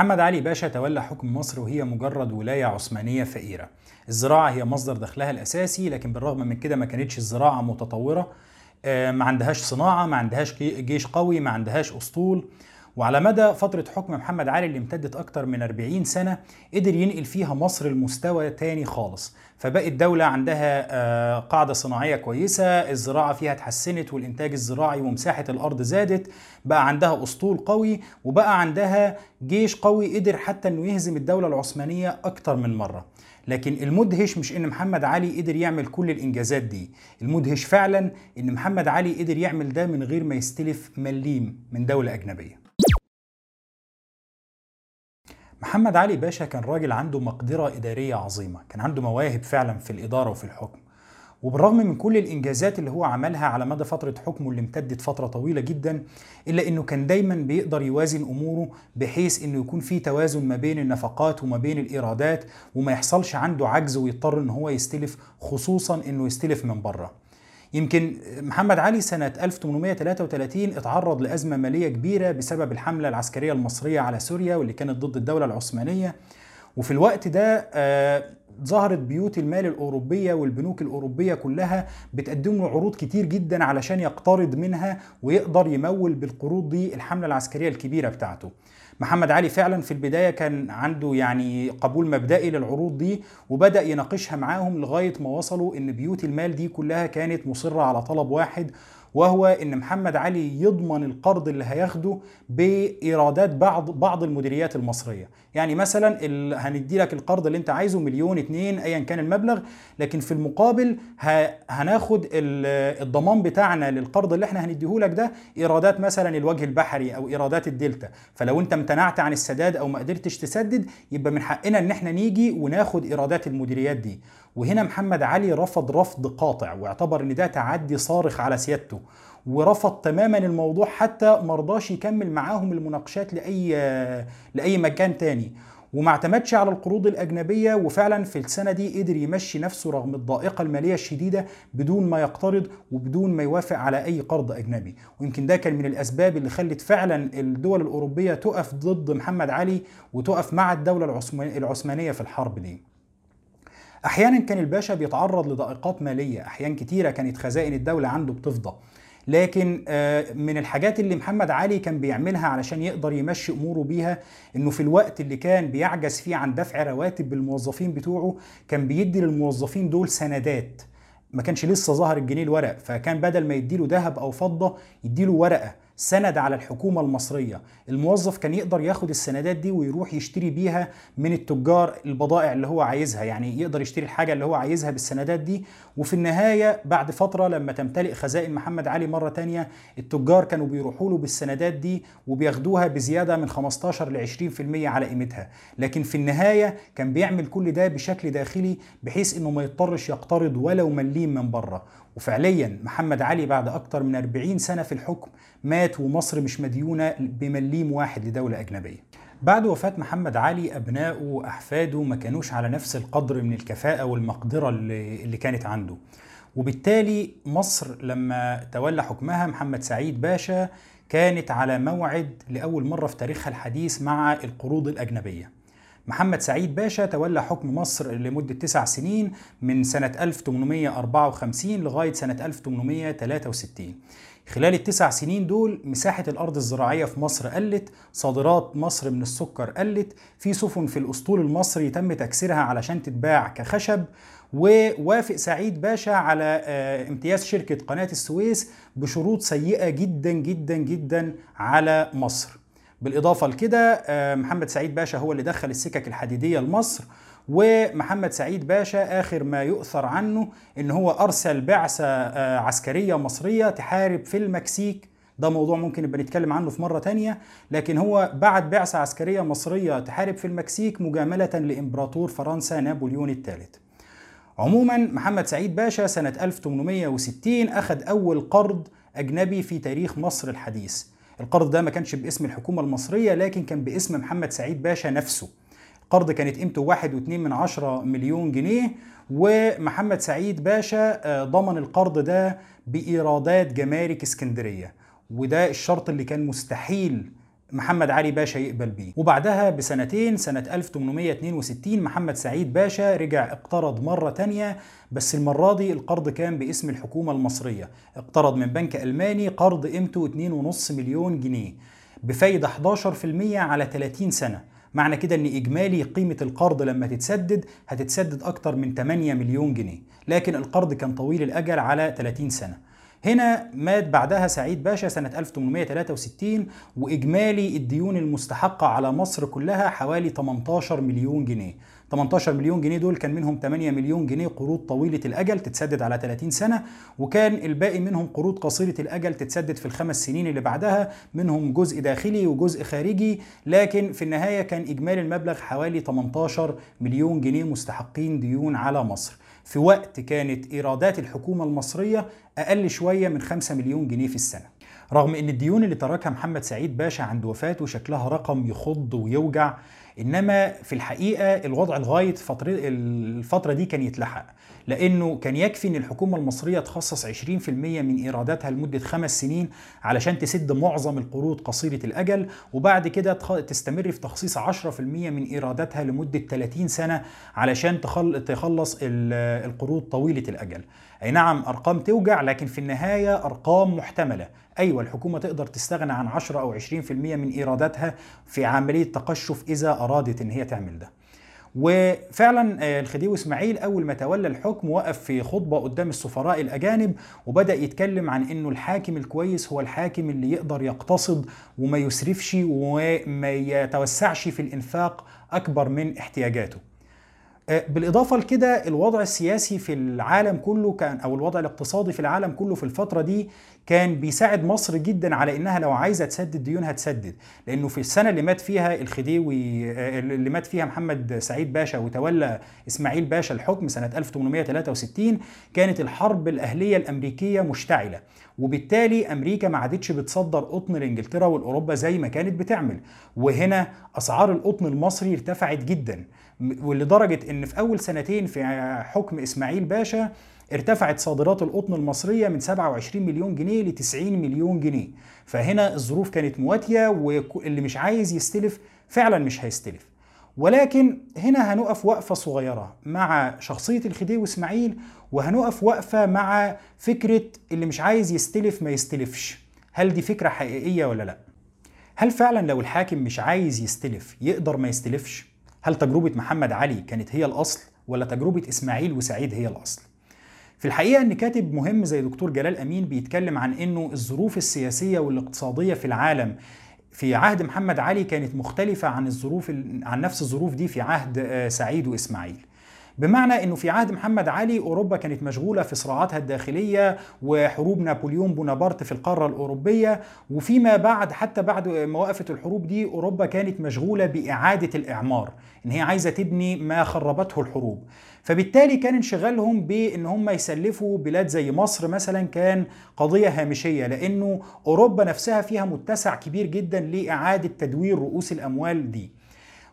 محمد علي باشا تولى حكم مصر وهي مجرد ولاية عثمانية فقيرة. الزراعة هي مصدر دخلها الأساسي لكن بالرغم من كده ما كانتش الزراعة متطورة. آه، ما عندهاش صناعة ما عندهاش جيش قوي ما عندهاش أسطول. وعلى مدى فترة حكم محمد علي اللي امتدت أكتر من 40 سنة قدر ينقل فيها مصر لمستوى تاني خالص. فبقت الدولة عندها آه، قاعدة صناعية كويسة الزراعة فيها اتحسنت والإنتاج الزراعي ومساحة الأرض زادت بقى عندها أسطول قوي وبقى عندها جيش قوي قدر حتى أنه يهزم الدولة العثمانية أكتر من مرة. لكن المدهش مش إن محمد علي قدر يعمل كل الإنجازات دي. المدهش فعلا إن محمد علي قدر يعمل ده من غير ما يستلف مليم من دولة أجنبية. محمد علي باشا كان راجل عنده مقدرة إدارية عظيمة كان عنده مواهب فعلا في الإدارة وفي الحكم. وبالرغم من كل الإنجازات اللي هو عملها على مدى فترة حكمه اللي امتدت فترة طويلة جدا إلا إنه كان دايما بيقدر يوازن أموره بحيث إنه يكون في توازن ما بين النفقات وما بين الإيرادات وما يحصلش عنده عجز ويضطر إن هو يستلف خصوصا إنه يستلف من بره. يمكن محمد علي سنة 1833 اتعرض لأزمة مالية كبيرة بسبب الحملة العسكرية المصرية على سوريا واللي كانت ضد الدولة العثمانية. وفي الوقت ده آه ظهرت بيوت المال الأوروبية والبنوك الأوروبية كلها بتقدم له عروض كتير جدا علشان يقترض منها ويقدر يمول بالقروض دي الحملة العسكرية الكبيرة بتاعته. محمد علي فعلا في البداية كان عنده يعني قبول مبدئي للعروض دي وبدأ يناقشها معاهم لغاية ما وصلوا إن بيوت المال دي كلها كانت مصرة على طلب واحد وهو إن محمد علي يضمن القرض اللي هياخده بإيرادات بعض بعض المديريات المصرية. يعني مثلا هندي لك القرض اللي أنت عايزه مليون اتنين ايا كان المبلغ لكن في المقابل هناخد الضمان بتاعنا للقرض اللي إحنا هنديه لك ده إيرادات مثلا الوجه البحري أو إيرادات الدلتا. فلو أنت امتنعت عن السداد أو ما قدرتش تسدد يبقى من حقنا إن إحنا نيجي وناخد إيرادات المديريات دي. وهنا محمد علي رفض رفض قاطع واعتبر إن ده تعدي صارخ على سيادته ورفض تماما الموضوع حتى مرضاش يكمل معاهم المناقشات لأي لأي مكان تاني. وما اعتمدش على القروض الأجنبية وفعلا في السنة دي قدر يمشي نفسه رغم الضائقة المالية الشديدة بدون ما يقترض وبدون ما يوافق على أي قرض أجنبي. ويمكن ده كان من الأسباب اللي خلت فعلا الدول الأوروبية تقف ضد محمد علي وتقف مع الدولة العثمانية في الحرب دي. أحيانا كان الباشا بيتعرض لضائقات مالية احيان كتيرة كانت خزائن الدولة عنده بتفضى. لكن من الحاجات اللي محمد علي كان بيعملها علشان يقدر يمشي أموره بيها إنه في الوقت اللي كان بيعجز فيه عن دفع رواتب بالموظفين بتوعه كان بيدي للموظفين دول سندات. ما كانش لسه ظهر الجنيه الورق فكان بدل ما يديله ذهب أو فضة يديله ورقة. سند على الحكومة المصرية. الموظف كان يقدر ياخد السندات دي ويروح يشتري بيها من التجار البضائع اللي هو عايزها يعني يقدر يشتري الحاجة اللي هو عايزها بالسندات دي. وفي النهاية بعد فترة لما تمتلئ خزائن محمد علي مرة تانية التجار كانوا بيروحوا له بالسندات دي وبياخدوها بزيادة من 15 ل 20% على قيمتها. لكن في النهاية كان بيعمل كل ده بشكل داخلي بحيث إنه ما يضطرش يقترض ولو مليم من بره. وفعليا محمد علي بعد أكتر من 40 سنة في الحكم مات ومصر مش مديونة بمليم واحد لدولة أجنبية. بعد وفاة محمد علي أبنائه وأحفاده ما كانوش على نفس القدر من الكفاءة والمقدرة اللي كانت عنده. وبالتالي مصر لما تولى حكمها محمد سعيد باشا كانت على موعد لأول مرة في تاريخها الحديث مع القروض الأجنبية. محمد سعيد باشا تولى حكم مصر لمدة تسع سنين من سنة 1854 لغاية سنة 1863 خلال التسع سنين دول مساحة الأرض الزراعية في مصر قلت صادرات مصر من السكر قلت في سفن في الأسطول المصري تم تكسيرها علشان تتباع كخشب ووافق سعيد باشا على امتياز شركة قناة السويس بشروط سيئة جدا جدا جدا على مصر. بالإضافة لكده محمد سعيد باشا هو اللي دخل السكك الحديدية لمصر ومحمد سعيد باشا آخر ما يؤثر عنه إن هو أرسل بعثة عسكرية مصرية تحارب في المكسيك. ده موضوع ممكن نبقى نتكلم عنه في مرة تانية. لكن هو بعت بعثة عسكرية مصرية تحارب في المكسيك مجاملة لإمبراطور فرنسا نابليون الثالث. عموما محمد سعيد باشا سنة 1860 أخذ أول قرض أجنبي في تاريخ مصر الحديث. القرض ده ما كانش باسم الحكومة المصرية لكن كان باسم محمد سعيد باشا نفسه. القرض كانت قيمته واحد واتنين من عشرة مليون جنيه ومحمد سعيد باشا ضمن القرض ده بإيرادات جمارك اسكندرية. وده الشرط اللي كان مستحيل محمد علي باشا يقبل بيه. وبعدها بسنتين سنة 1862 محمد سعيد باشا رجع اقترض مرة تانية بس المرة دي القرض كان باسم الحكومة المصرية. اقترض من بنك ألماني قرض قيمته 2.5 مليون جنيه. بفايدة 11% على 30 سنة. معنى كده إن إجمالي قيمة القرض لما تتسدد هتتسدد أكتر من 8 مليون جنيه. لكن القرض كان طويل الأجل على 30 سنة. هنا مات بعدها سعيد باشا سنة 1863 وإجمالي الديون المستحقة على مصر كلها حوالي 18 مليون جنيه. 18 مليون جنيه دول كان منهم 8 مليون جنيه قروض طويلة الأجل تتسدد على 30 سنة وكان الباقي منهم قروض قصيرة الأجل تتسدد في الخمس سنين اللي بعدها منهم جزء داخلي وجزء خارجي. لكن في النهاية كان إجمالي المبلغ حوالي 18 مليون جنيه مستحقين ديون على مصر. في وقت كانت إيرادات الحكومة المصرية أقل شوية من 5 مليون جنيه في السنة. رغم إن الديون اللي تركها محمد سعيد باشا عند وفاته شكلها رقم يخض ويوجع إنما في الحقيقة الوضع لغاية فتره الفترة دي كان يتلحق لأنه كان يكفي إن الحكومة المصرية تخصص 20% من إيراداتها لمدة خمس سنين علشان تسد معظم القروض قصيرة الأجل وبعد كده تستمر في تخصيص 10% من إيراداتها لمدة 30 سنة علشان تخلص القروض طويلة الأجل. أي نعم أرقام توجع لكن في النهاية أرقام محتملة. أيوه الحكومة تقدر تستغنى عن 10 أو 20% من إيراداتها في عملية تقشف إذا أرادت إن هي تعمل ده. وفعلا آه، الخديوي إسماعيل أول ما تولى الحكم وقف في خطبة قدام السفراء الأجانب وبدأ يتكلم عن إنه الحاكم الكويس هو الحاكم اللي يقدر يقتصد وما يسرفش وما يتوسعش في الإنفاق أكبر من احتياجاته آه، بالإضافة لكده الوضع السياسي في العالم كله كان أو الوضع الاقتصادي في العالم كله في الفترة دي كان بيساعد مصر جدا على إنها لو عايزة تسدد ديونها تسدد. لأنه في السنة اللي مات فيها الخديوي آه، اللي مات فيها محمد سعيد باشا وتولى إسماعيل باشا الحكم سنة 1863 كانت الحرب الأهلية الأمريكية مشتعلة. وبالتالي أمريكا ما عادتش بتصدر قطن لإنجلترا والأوروبا زي ما كانت بتعمل. وهنا أسعار القطن المصري ارتفعت جدا. ولدرجة إن في أول سنتين في حكم إسماعيل باشا ارتفعت صادرات القطن المصرية من 27 مليون جنيه ل 90 مليون جنيه فهنا الظروف كانت مواتية واللي مش عايز يستلف فعلا مش هيستلف ولكن هنا هنقف وقفة صغيرة مع شخصية الخديوي إسماعيل وهنقف وقفة مع فكرة اللي مش عايز يستلف ما يستلفش هل دي فكرة حقيقية ولا لأ؟ هل فعلا لو الحاكم مش عايز يستلف يقدر ما يستلفش؟ هل تجربة محمد علي كانت هي الأصل ولا تجربة إسماعيل وسعيد هي الأصل؟ في الحقيقة أن كاتب مهم زي دكتور جلال أمين بيتكلم عن أنه الظروف السياسية والاقتصادية في العالم في عهد محمد علي كانت مختلفة عن الظروف عن نفس الظروف دي في عهد آه، سعيد وإسماعيل. بمعنى إنه في عهد محمد علي أوروبا كانت مشغولة في صراعاتها الداخلية وحروب نابليون بونابرت في القارة الأوروبية. وفيما بعد حتى بعد ما وقفت الحروب دي أوروبا كانت مشغولة بإعادة الإعمار إن هي عايزة تبني ما خربته الحروب. فبالتالي كان انشغالهم بإن هم يسلفوا بلاد زي مصر مثلا كان قضية هامشية لأنه أوروبا نفسها فيها متسع كبير جدا لإعادة تدوير رؤوس الأموال دي.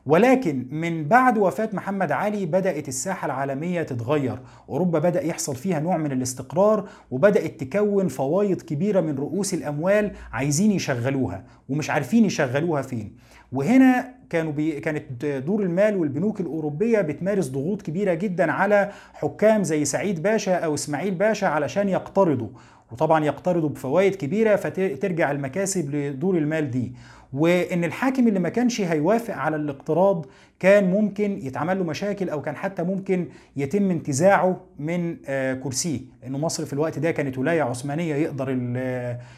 ولكن من بعد وفاة محمد علي بدأت الساحة العالمية تتغير. أوروبا بدأ يحصل فيها نوع من الاستقرار وبدأت تكون فوايض كبيرة من رؤوس الأموال عايزين يشغلوها ومش عارفين يشغلوها فين. وهنا كانوا بي كانت دور المال والبنوك الأوروبية بتمارس ضغوط كبيرة جدا على حكام زي سعيد باشا أو إسماعيل باشا علشان يقترضوا. وطبعا يقترضوا بفوائد كبيرة فترجع المكاسب لدور المال دي. وإن الحاكم اللي ما كانش هيوافق على الاقتراض كان ممكن يتعمل له مشاكل أو كان حتى ممكن يتم انتزاعه من آه، كرسيه إنه مصر في الوقت ده كانت ولاية عثمانية يقدر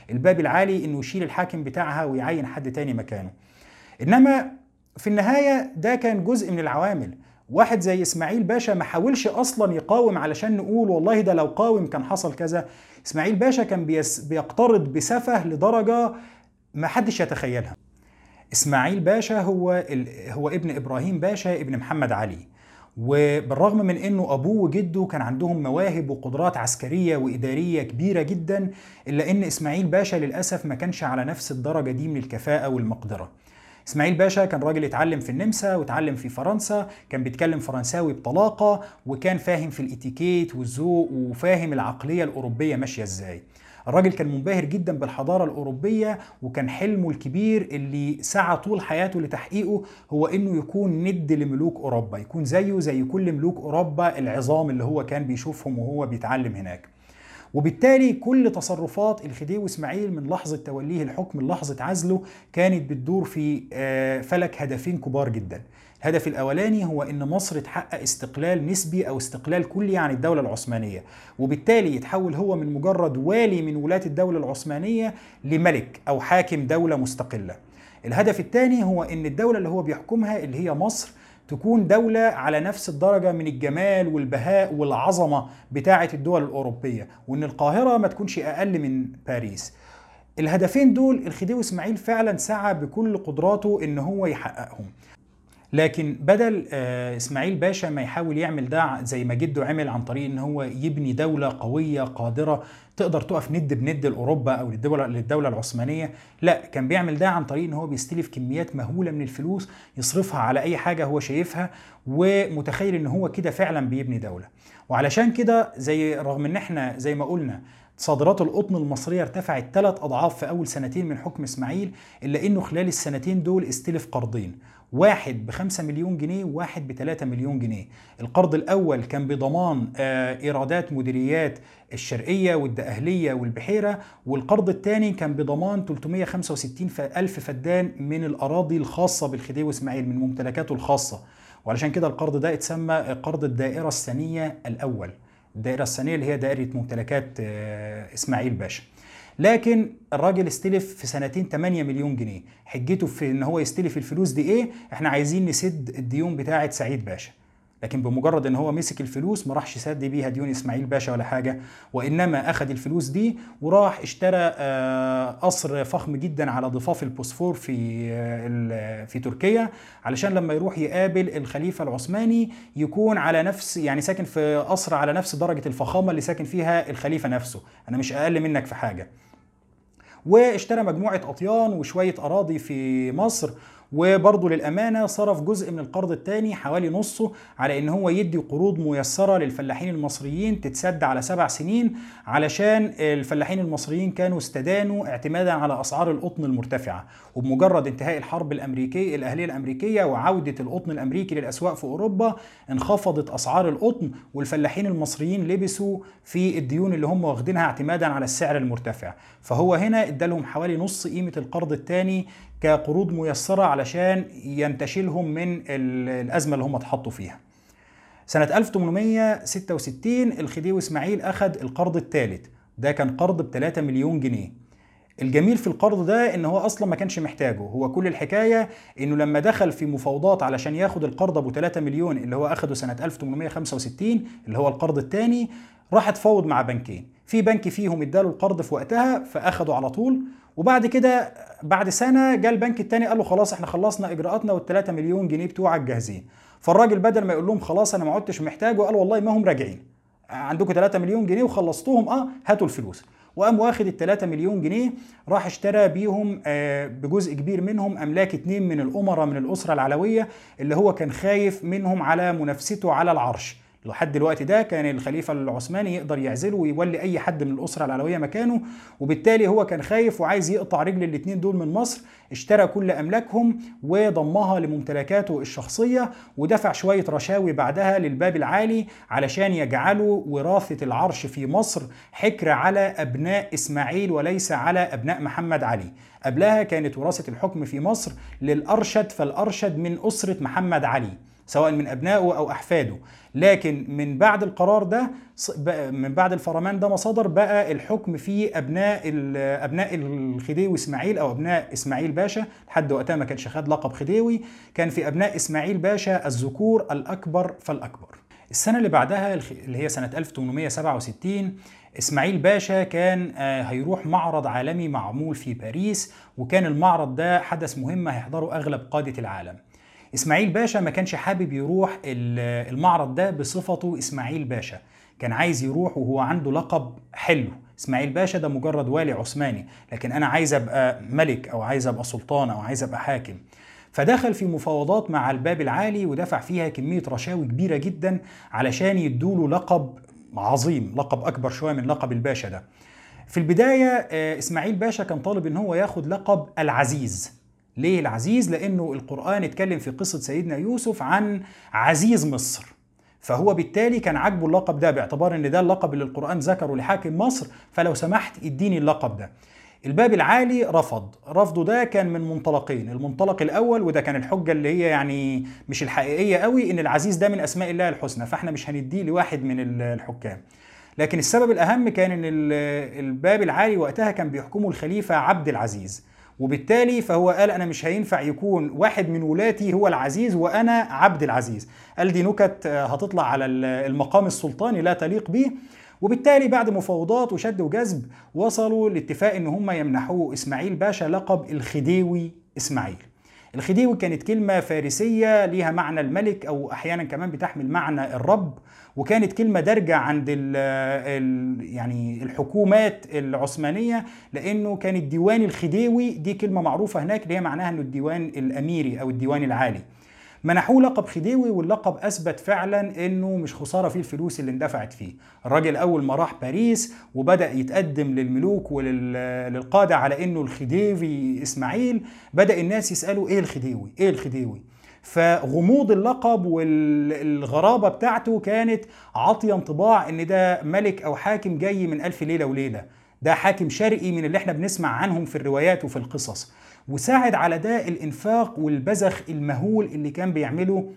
الباب العالي إنه يشيل الحاكم بتاعها ويعين حد تاني مكانه. إنما في النهاية ده كان جزء من العوامل. واحد زي إسماعيل باشا ما حاولش أصلا يقاوم علشان نقول والله ده لو قاوم كان حصل كذا. إسماعيل باشا كان بيقترض بسفه لدرجة ما حدش يتخيلها. إسماعيل باشا هو هو ابن إبراهيم باشا ابن محمد علي. وبالرغم من إنه أبوه وجده كان عندهم مواهب وقدرات عسكرية وإدارية كبيرة جدا إلا إن إسماعيل باشا للأسف ما كانش على نفس الدرجة دي من الكفاءة والمقدرة. إسماعيل باشا كان راجل اتعلم في النمسا واتعلم في فرنسا كان بيتكلم فرنساوي بطلاقة وكان فاهم في الإتيكيت والذوق وفاهم العقلية الأوروبية ماشية إزاي. الراجل كان منبهر جدا بالحضارة الأوروبية وكان حلمه الكبير اللي سعى طول حياته لتحقيقه هو إنه يكون ند لملوك أوروبا يكون زيه زي كل ملوك أوروبا العظام اللي هو كان بيشوفهم وهو بيتعلم هناك. وبالتالي كل تصرفات الخديوي إسماعيل من لحظة توليه الحكم لحظة عزله كانت بتدور في فلك هدفين كبار جدا. الهدف الأولاني هو إن مصر تحقق استقلال نسبي أو استقلال كلي عن الدولة العثمانية وبالتالي يتحول هو من مجرد والي من ولاة الدولة العثمانية لملك أو حاكم دولة مستقلة. الهدف الثاني هو إن الدولة اللي هو بيحكمها اللي هي مصر تكون دولة على نفس الدرجة من الجمال والبهاء والعظمة بتاعة الدول الأوروبية وإن القاهرة ما تكونش أقل من باريس. الهدفين دول الخديوي إسماعيل فعلا سعى بكل قدراته إن هو يحققهم. لكن بدل إسماعيل باشا ما يحاول يعمل ده زي ما جده عمل عن طريق إن هو يبني دولة قوية قادرة تقدر تقف ند بند لأوروبا أو للدوله للدولة العثمانية. لا كان بيعمل ده عن طريق إن هو بيستلف كميات مهولة من الفلوس يصرفها على أي حاجة هو شايفها ومتخيل إن هو كده فعلا بيبني دولة. وعلشان كده زي رغم إن إحنا زي ما قلنا صادرات القطن المصرية ارتفعت ثلاث أضعاف في أول سنتين من حكم إسماعيل إلا إنه خلال السنتين دول استلف قرضين. واحد بخمسة مليون جنيه وواحد بثلاثة مليون جنيه. القرض الأول كان بضمان إيرادات مديريات الشرقية والدقهلية والبحيرة والقرض الثاني كان بضمان 365 ألف فدان من الأراضي الخاصة بالخديوي إسماعيل من ممتلكاته الخاصة. وعلشان كده القرض ده اتسمى قرض الدائرة الثانية الأول. الدائرة الثانية اللي هي دائرة ممتلكات إسماعيل باشا. لكن الراجل استلف في سنتين 8 مليون جنيه. حجته في إن هو يستلف الفلوس دي إيه؟ إحنا عايزين نسد الديون بتاعة سعيد باشا. لكن بمجرد إن هو مسك الفلوس ما راحش سد بيها ديون إسماعيل باشا ولا حاجة وإنما أخذ الفلوس دي وراح اشترى قصر فخم جدا على ضفاف البوسفور في في تركيا علشان لما يروح يقابل الخليفة العثماني يكون على نفس يعني ساكن في قصر على نفس درجة الفخامة اللي ساكن فيها الخليفة نفسه. أنا مش أقل منك في حاجة. واشترى مجموعة أطيان وشوية أراضي في مصر وبرضه للأمانة صرف جزء من القرض الثاني حوالي نصه على إن هو يدي قروض ميسرة للفلاحين المصريين تتسد على سبع سنين علشان الفلاحين المصريين كانوا استدانوا اعتمادا على أسعار القطن المرتفعة. وبمجرد انتهاء الحرب الأمريكية الأهلية الأمريكية وعودة القطن الأمريكي للأسواق في أوروبا انخفضت أسعار القطن والفلاحين المصريين لبسوا في الديون اللي هم واخدينها اعتمادا على السعر المرتفع. فهو هنا ادالهم حوالي نص قيمة القرض الثاني كقروض ميسرة علشان ينتشلهم من الأزمة اللي هم اتحطوا فيها. سنة 1866 الخديوي إسماعيل أخذ القرض الثالث ده كان قرض ب 3 مليون جنيه. الجميل في القرض ده إن هو أصلا ما كانش محتاجه. هو كل الحكاية إنه لما دخل في مفاوضات علشان ياخد القرض أبو 3 مليون اللي هو أخده سنة 1865 اللي هو القرض الثاني راح اتفاوض مع بنكين. في بنك فيهم اداله القرض في وقتها فأخده على طول. وبعد كده بعد سنة جاء البنك الثاني قال له خلاص إحنا خلصنا إجراءاتنا وال3 مليون جنيه بتوعك جاهزين. فالراجل بدل ما يقول لهم خلاص أنا ما عدتش محتاجه قال والله ما هم راجعين. عندكم 3 مليون جنيه وخلصتوهم آه هاتوا الفلوس. وقام واخد ال 3 مليون جنيه راح اشترى بيهم بجزء كبير منهم أملاك اتنين من الأمراء من الأسرة العلوية اللي هو كان خايف منهم على منافسته على العرش. لحد الوقت ده كان الخليفة العثماني يقدر يعزله ويولي أي حد من الأسرة العلوية مكانه وبالتالي هو كان خايف وعايز يقطع رجل الاتنين دول من مصر اشترى كل أملاكهم وضمها لممتلكاته الشخصية ودفع شوية رشاوي بعدها للباب العالي علشان يجعلوا وراثة العرش في مصر حكر على أبناء إسماعيل وليس على أبناء محمد علي. قبلها كانت وراثة الحكم في مصر للأرشد فالأرشد من أسرة محمد علي. سواء من أبنائه أو أحفاده. لكن من بعد القرار ده من بعد الفرمان ده ما صدر بقى الحكم في أبناء أبناء الخديوي إسماعيل أو أبناء إسماعيل باشا. لحد وقتها ما كانش خد لقب خديوي. كان في أبناء إسماعيل باشا الذكور الأكبر فالأكبر. السنة اللي بعدها اللي هي سنة 1867 إسماعيل باشا كان هيروح معرض عالمي معمول في باريس. وكان المعرض ده حدث مهم هيحضره أغلب قادة العالم. إسماعيل باشا ما كانش حابب يروح المعرض ده بصفته إسماعيل باشا. كان عايز يروح وهو عنده لقب حلو. إسماعيل باشا ده مجرد والي عثماني لكن أنا عايز أبقى ملك أو عايز أبقى سلطان أو عايز أبقى حاكم. فدخل في مفاوضات مع الباب العالي ودفع فيها كمية رشاوي كبيرة جدا علشان يدوله لقب عظيم لقب أكبر شوية من لقب الباشا ده. في البداية آه، إسماعيل باشا كان طالب إن هو ياخد لقب العزيز. ليه العزيز؟ لأنه القرآن اتكلم في قصة سيدنا يوسف عن عزيز مصر. فهو بالتالي كان عاجبه اللقب ده باعتبار إن ده اللقب اللي القرآن ذكره لحاكم مصر. فلو سمحت اديني اللقب ده. الباب العالي رفض. رفضه ده كان من منطلقين. المنطلق الأول وده كان الحجة اللي هي يعني مش الحقيقية قوي إن العزيز ده من أسماء الله الحسنى. فإحنا مش هنديه لواحد من الحكام. لكن السبب الأهم كان إن الباب العالي وقتها كان بيحكمه الخليفة عبد العزيز. وبالتالي فهو قال أنا مش هينفع يكون واحد من ولاتي هو العزيز وأنا عبد العزيز. قال دي نكت هتطلع على المقام السلطاني لا تليق به. وبالتالي بعد مفاوضات وشد وجذب وصلوا لاتفاق إن هم يمنحوه إسماعيل باشا لقب الخديوي إسماعيل. الخديوي كانت كلمة فارسية ليها معنى الملك أو أحيانا كمان بتحمل معنى الرب. وكانت كلمة دارجة عند ال ال يعني الحكومات العثمانية لأنه كان الديوان الخديوي دي كلمة معروفة هناك اللي هي معناها أنه الديوان الأميري أو الديوان العالي. منحوه لقب خديوي واللقب أثبت فعلا إنه مش خسارة فيه الفلوس اللي اندفعت فيه. الراجل أول ما راح باريس وبدأ يتقدم للملوك وللقاده على إنه الخديوي إسماعيل بدأ الناس يسألوا إيه الخديوي؟ إيه الخديوي؟ فغموض اللقب والغرابة بتاعته كانت عاطية انطباع إن ده ملك أو حاكم جاي من ألف ليلة وليلة. ده حاكم شرقي من اللي إحنا بنسمع عنهم في الروايات وفي القصص. وساعد على ده الإنفاق والبذخ المهول اللي كان بيعمله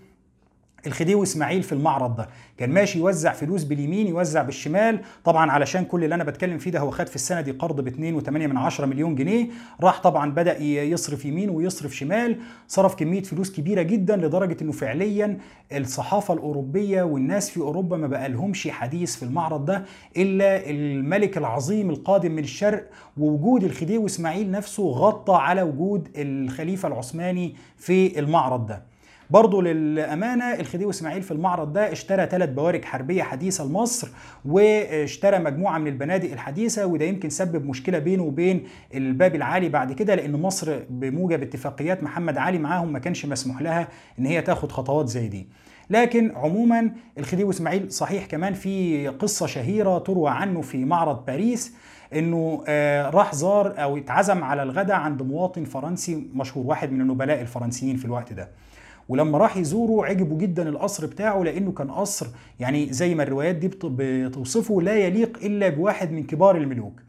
الخديوي اسماعيل في المعرض ده. كان ماشي يوزع فلوس باليمين يوزع بالشمال. طبعا علشان كل اللي أنا بتكلم فيه ده هو خد في السنة دي قرض ب 2.8 من 10 مليون جنيه. راح طبعا بدأ يصرف يمين ويصرف شمال. صرف كمية فلوس كبيرة جدا لدرجة إنه فعليا الصحافة الأوروبية والناس في أوروبا ما بقى لهمش حديث في المعرض ده إلا الملك العظيم القادم من الشرق ووجود الخديوي اسماعيل نفسه غطى على وجود الخليفة العثماني في المعرض ده. برضه للأمانة الخديوي إسماعيل في المعرض ده اشترى ثلاث بوارج حربية حديثة لمصر واشترى مجموعة من البنادق الحديثة وده يمكن سبب مشكلة بينه وبين الباب العالي بعد كده لأن مصر بموجب اتفاقيات محمد علي معاهم ما كانش مسموح لها إن هي تاخد خطوات زي دي. لكن عموما الخديوي إسماعيل صحيح كمان في قصة شهيرة تروى عنه في معرض باريس إنه آه راح زار أو اتعزم على الغداء عند مواطن فرنسي مشهور واحد من النبلاء الفرنسيين في الوقت ده ولما راح يزوره عجبوا جدا القصر بتاعه لأنه كان قصر يعني زي ما الروايات دي بتوصفه لا يليق إلا بواحد من كبار الملوك.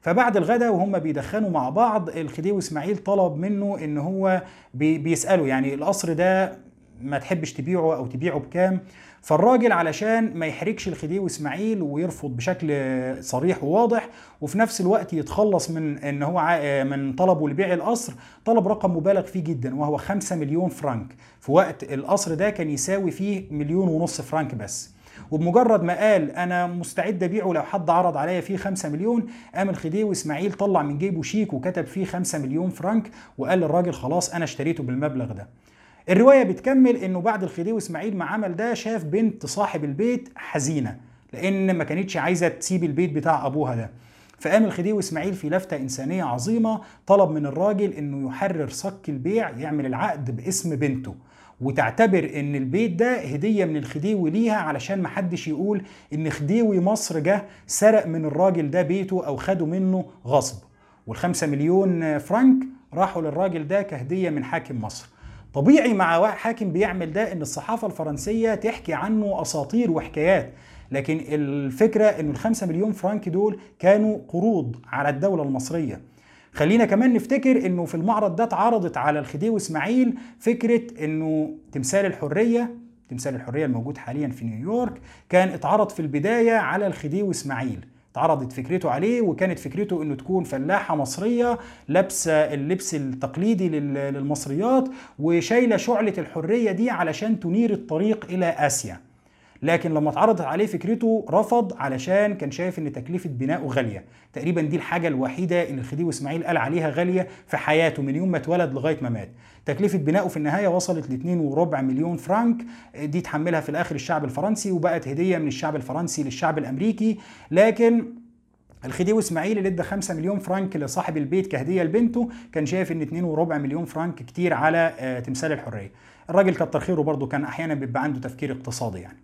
فبعد الغداء وهم بيدخنوا مع بعض الخديوي إسماعيل طلب منه إن هو بيسأله يعني القصر ده ما تحبش تبيعه أو تبيعه بكام؟ فالراجل علشان ما يحرجش الخديوي إسماعيل ويرفض بشكل صريح وواضح وفي نفس الوقت يتخلص من إن هو من طلبه لبيع القصر طلب رقم مبالغ فيه جدا وهو 5 مليون فرنك. في وقت القصر ده كان يساوي فيه مليون ونص فرنك بس. وبمجرد ما قال أنا مستعد أبيعه لو حد عرض عليا فيه 5 مليون قام الخديوي إسماعيل طلع من جيبه شيك وكتب فيه 5 مليون فرنك وقال للراجل خلاص أنا اشتريته بالمبلغ ده. الرواية بتكمل إنه بعد الخديوي إسماعيل ما عمل ده شاف بنت صاحب البيت حزينة لأن ما كانتش عايزة تسيب البيت بتاع أبوها ده. فقام الخديوي إسماعيل في لفتة إنسانية عظيمة طلب من الراجل إنه يحرر صك البيع يعمل العقد باسم بنته وتعتبر إن البيت ده هدية من الخديوي ليها علشان محدش يقول إن خديوي مصر جه سرق من الراجل ده بيته أو خده منه غصب. والخمسة مليون فرنك راحوا للراجل ده كهدية من حاكم مصر. طبيعي مع حاكم بيعمل ده إن الصحافة الفرنسية تحكي عنه أساطير وحكايات لكن الفكرة ان الخمسة مليون فرنك دول كانوا قروض على الدولة المصرية. خلينا كمان نفتكر إنه في المعرض ده اتعرضت على الخديوي إسماعيل فكرة إنه تمثال الحرية تمثال الحرية الموجود حاليا في نيويورك كان اتعرض في البداية على الخديوي إسماعيل. اتعرضت فكرته عليه وكانت فكرته إنه تكون فلاحة مصرية لابسة اللبس التقليدي للمصريات وشايلة شعلة الحرية دي علشان تنير الطريق إلى آسيا. لكن لما اتعرضت عليه فكرته رفض علشان كان شايف إن تكلفة بنائه غالية. تقريبا دي الحاجة الوحيدة اللي الخديوي إسماعيل قال عليها غالية في حياته من يوم ما اتولد لغاية ما مات. تكلفة بنائه في النهاية وصلت ل 2.4 مليون فرانك. دي تحملها في الآخر الشعب الفرنسي وبقت هدية من الشعب الفرنسي للشعب الأمريكي. لكن الخديوي إسماعيل اللي ادى 5 مليون فرنك لصاحب البيت كهدية لبنته كان شايف إن 2.4 مليون فرنك كتير على تمثال الحرية. الراجل كتر خيره برضه كان أحيانا بيبقى عنده تفكير اقتصادي يعني.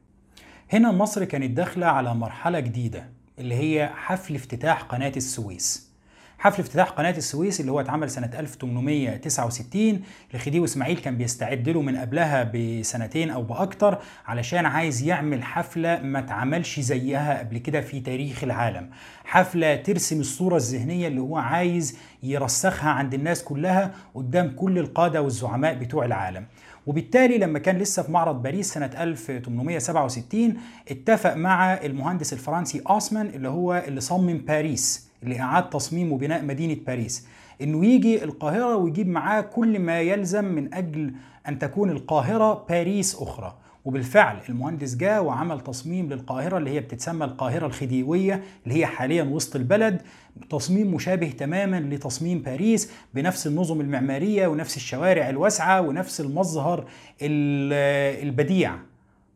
هنا مصر كانت داخلة على مرحلة جديدة اللي هي حفل افتتاح قناة السويس. حفل افتتاح قناة السويس اللي هو اتعمل سنة 1869 الخديوي إسماعيل كان بيستعد له من قبلها بسنتين أو بأكتر علشان عايز يعمل حفلة ما اتعملش زيها قبل كده في تاريخ العالم. حفلة ترسم الصورة الذهنية اللي هو عايز يرسخها عند الناس كلها قدام كل القادة والزعماء بتوع العالم. وبالتالي لما كان لسه في معرض باريس سنة 1867 اتفق مع المهندس الفرنسي أوسمان اللي هو اللي صمم باريس اللي أعاد تصميم وبناء مدينة باريس إنه يجي القاهرة ويجيب معاه كل ما يلزم من أجل أن تكون القاهرة باريس أخرى. وبالفعل المهندس جاء وعمل تصميم للقاهرة اللي هي بتتسمى القاهرة الخديوية اللي هي حاليا وسط البلد. تصميم مشابه تماما لتصميم باريس بنفس النظم المعمارية ونفس الشوارع الواسعة ونفس المظهر البديع.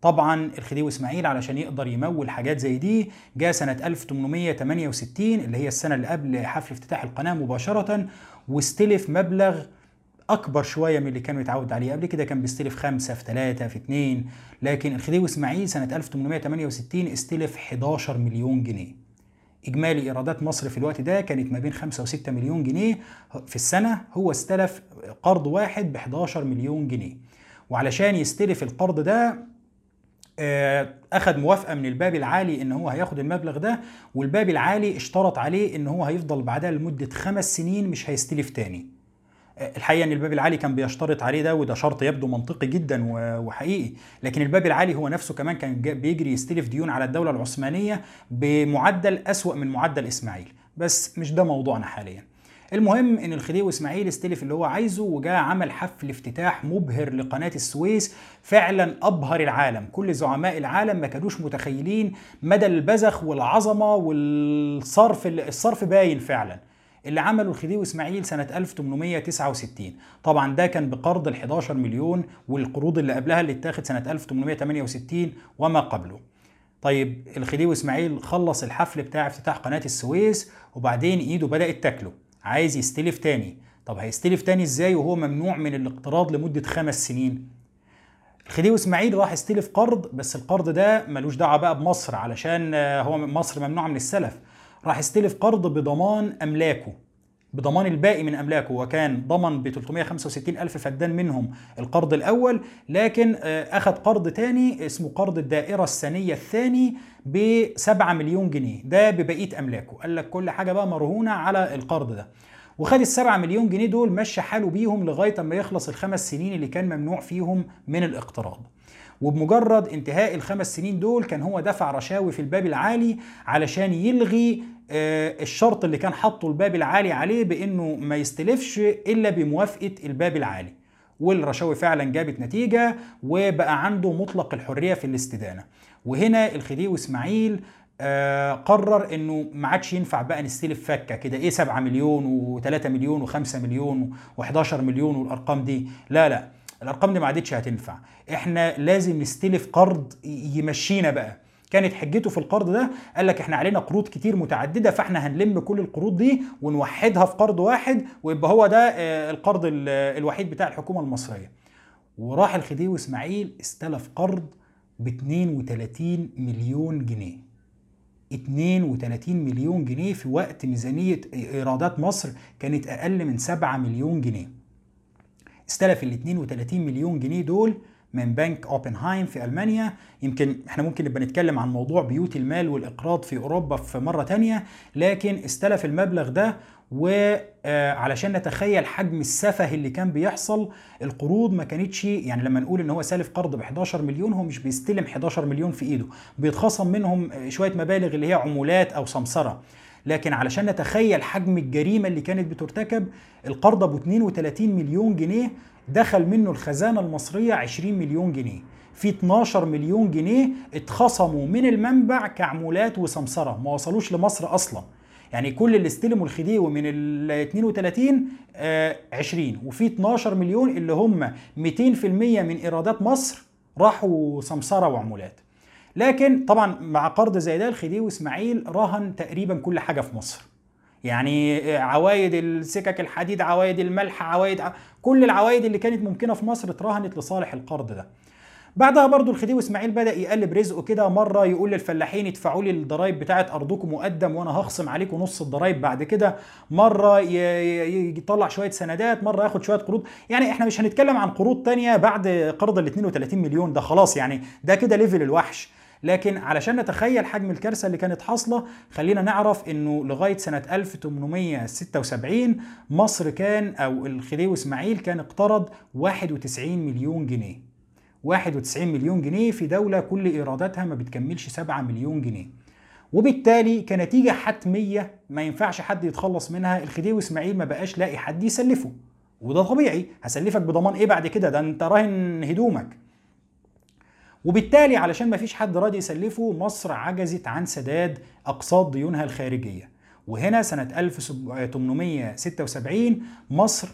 طبعا الخديوي إسماعيل علشان يقدر يمول حاجات زي دي جاء سنة 1868 اللي هي السنة اللي قبل حفل افتتاح القناة مباشرة واستلف مبلغ أكبر شوية من اللي كان متعود عليه. قبل كده كان بيستلف خمسة في ثلاثة في اثنين لكن الخديوي إسماعيل سنة 1868 استلف 11 مليون جنيه. إجمالي إيرادات مصر في الوقت ده كانت ما بين 5 و6 مليون جنيه في السنة هو استلف قرض واحد ب 11 مليون جنيه. وعلشان يستلف القرض ده اخذ موافقة من الباب العالي إن هو هياخد المبلغ ده والباب العالي اشترط عليه إن هو هيفضل بعدها لمدة خمس سنين مش هيستلف تاني. الحقيقة إن الباب العالي كان بيشترط عليه ده وده شرط يبدو منطقي جدا وحقيقي. لكن الباب العالي هو نفسه كمان كان بيجري يستلف ديون على الدولة العثمانية بمعدل أسوأ من معدل إسماعيل. بس مش ده موضوعنا حاليا. المهم إن الخديوي إسماعيل استلف اللي هو عايزه وجاء عمل حفل افتتاح مبهر لقناة السويس. فعلا أبهر العالم. كل زعماء العالم ما كانوش متخيلين مدى البذخ والعظمة والصرف الصرف باين فعلا. اللي عمله الخديوي إسماعيل سنة 1869 طبعا ده كان بقرض ال 11 مليون والقروض اللي قبلها اللي اتاخد سنة 1868 وما قبله. طيب الخديوي إسماعيل خلص الحفل بتاع افتتاح قناة السويس وبعدين إيده بدأت تاكله. عايز يستلف تاني. طب هيستلف تاني إزاي وهو ممنوع من الاقتراض لمدة خمس سنين؟ الخديوي إسماعيل راح يستلف قرض بس القرض ده ملوش دعوة بقى بمصر علشان هو مصر ممنوعة من السلف. راح يستلف قرض بضمان أملاكه بضمان الباقي من أملاكه وكان ضمن ب 365 ألف فدان منهم القرض الأول لكن أخذ قرض تاني اسمه قرض الدائرة السنيه الثاني ب 7 مليون جنيه. ده ببقية أملاكه. قال لك كل حاجة بقى مرهونة على القرض ده. وخد ال 7 مليون جنيه دول مشى حاله بيهم لغاية ما يخلص الخمس سنين اللي كان ممنوع فيهم من الاقتراض وبمجرد انتهاء الخمس سنين دول كان هو دفع رشاوي في الباب العالي علشان يلغي الشرط اللي كان حاطه الباب العالي عليه بإنه ما يستلفش إلا بموافقة الباب العالي. والرشاوي فعلا جابت نتيجة وبقى عنده مطلق الحرية في الاستدانة. وهنا الخديوي إسماعيل آه قرر إنه ما عادش ينفع بقى نستلف فكة كده. إيه 7 مليون و3 مليون و5 مليون و11 مليون والأرقام دي؟ لا لا. الأرقام دي ما عادتش هتنفع. إحنا لازم نستلف قرض يمشينا بقى. كانت حجته في القرض ده قال لك إحنا علينا قروض كتير متعددة فإحنا هنلم كل القروض دي ونوحدها في قرض واحد ويبقى هو ده القرض الوحيد بتاع الحكومة المصرية. وراح الخديوي إسماعيل استلف قرض ب 32 مليون جنيه. 32 مليون جنيه في وقت ميزانية إيرادات مصر كانت أقل من 7 مليون جنيه. استلف ال 32 مليون جنيه دول من بنك أوبنهايم في ألمانيا. يمكن إحنا ممكن نبقى نتكلم عن موضوع بيوت المال والإقراض في أوروبا في مرة تانية لكن استلف المبلغ ده وعلشان نتخيل حجم السفه اللي كان بيحصل القروض ما كانتش يعني لما نقول إن هو سالف قرض ب 11 مليون هو مش بيستلم 11 مليون في إيده بيتخصم منهم شوية مبالغ اللي هي عمولات أو سمسرة. لكن علشان نتخيل حجم الجريمة اللي كانت بترتكب القرض أبو 32 مليون جنيه دخل منه الخزانة المصرية 20 مليون جنيه. في 12 مليون جنيه اتخصموا من المنبع كعمولات وسمسرة. ما وصلوش لمصر أصلا. يعني كل اللي استلموا الخديوي من ال 32 آه 20 وفي 12 مليون اللي هم 200% من إيرادات مصر راحوا سمسرة وعمولات. لكن طبعا مع قرض زي ده الخديوي إسماعيل رهن تقريبا كل حاجة في مصر. يعني عوايد السكك الحديد عوايد الملح عوايد كل العوايد اللي كانت ممكنة في مصر اترهنت لصالح القرض ده. بعدها برضو الخديوي إسماعيل بدأ يقلب رزقه كده مرة يقول للفلاحين ادفعوا لي الضرايب بتاعه أرضكم مقدم وأنا هخصم عليكم نص الضرايب. بعد كده مرة يطلع شوية سندات مرة ياخد شوية قروض. يعني إحنا مش هنتكلم عن قروض تانية بعد قرض ال 32 مليون ده خلاص. يعني ده كده ليفل الوحش. لكن علشان نتخيل حجم الكارثة اللي كانت حاصلة خلينا نعرف إنه لغاية سنة 1876 مصر كان أو الخديوي إسماعيل كان اقترض 91 مليون جنيه. 91 مليون جنيه في دولة كل إيراداتها ما بتكملش 7 مليون جنيه. وبالتالي كنتيجة حتمية ما ينفعش حد يتخلص منها الخديوي إسماعيل ما بقاش لاقي حد يسلفه. وده طبيعي هسلفك بضمان إيه بعد كده؟ ده أنت راهن هدومك. وبالتالي علشان ما فيش حد راضي يسلفه مصر عجزت عن سداد اقساط ديونها الخارجية. وهنا سنة 1876 مصر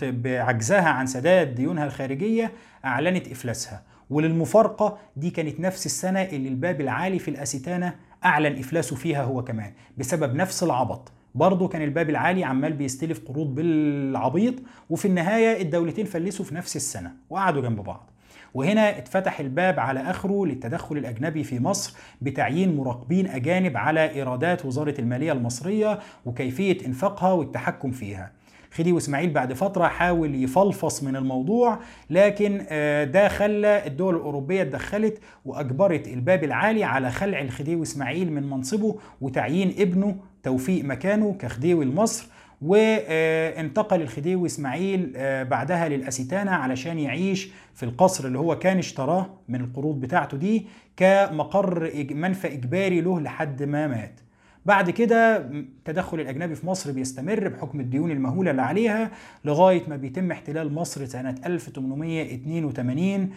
بعجزها عن سداد ديونها الخارجية أعلنت إفلاسها. وللمفارقة دي كانت نفس السنة اللي الباب العالي في الاسيتانه أعلن إفلاسه فيها هو كمان بسبب نفس العبط. برضه كان الباب العالي عمال بيستلف قروض بالعبيط وفي النهاية الدولتين فلسوا في نفس السنة وقعدوا جنب بعض. وهنا اتفتح الباب على آخره للتدخل الأجنبي في مصر بتعيين مراقبين أجانب على إيرادات وزارة المالية المصرية وكيفية إنفاقها والتحكم فيها. خديوي إسماعيل بعد فترة حاول يفلفص من الموضوع لكن آه، ده خلى الدول الأوروبية اتدخلت وأجبرت الباب العالي على خلع الخديوي إسماعيل من منصبه وتعيين ابنه توفيق مكانه كخديوي لمصر وانتقل الخديوي إسماعيل آه، بعدها للأسيتانة علشان يعيش في القصر اللي هو كان اشتراه من القروض بتاعته دي كمقر منفى إجباري له لحد ما مات. بعد كده التدخل الأجنبي في مصر بيستمر بحكم الديون المهولة اللي عليها لغاية ما بيتم احتلال مصر سنة 1882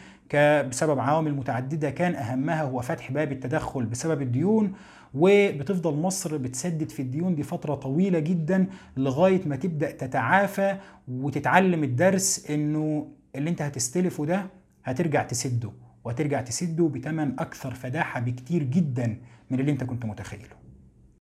بسبب عوامل متعددة كان أهمها هو فتح باب التدخل بسبب الديون وبتفضل مصر بتسدد في الديون دي فترة طويلة جدا لغاية ما تبدأ تتعافى وتتعلم الدرس إنه اللي أنت هتستلفه ده هترجع تسده وهترجع تسده بتمن أكثر فداحة بكتير جدا من اللي أنت كنت متخيله.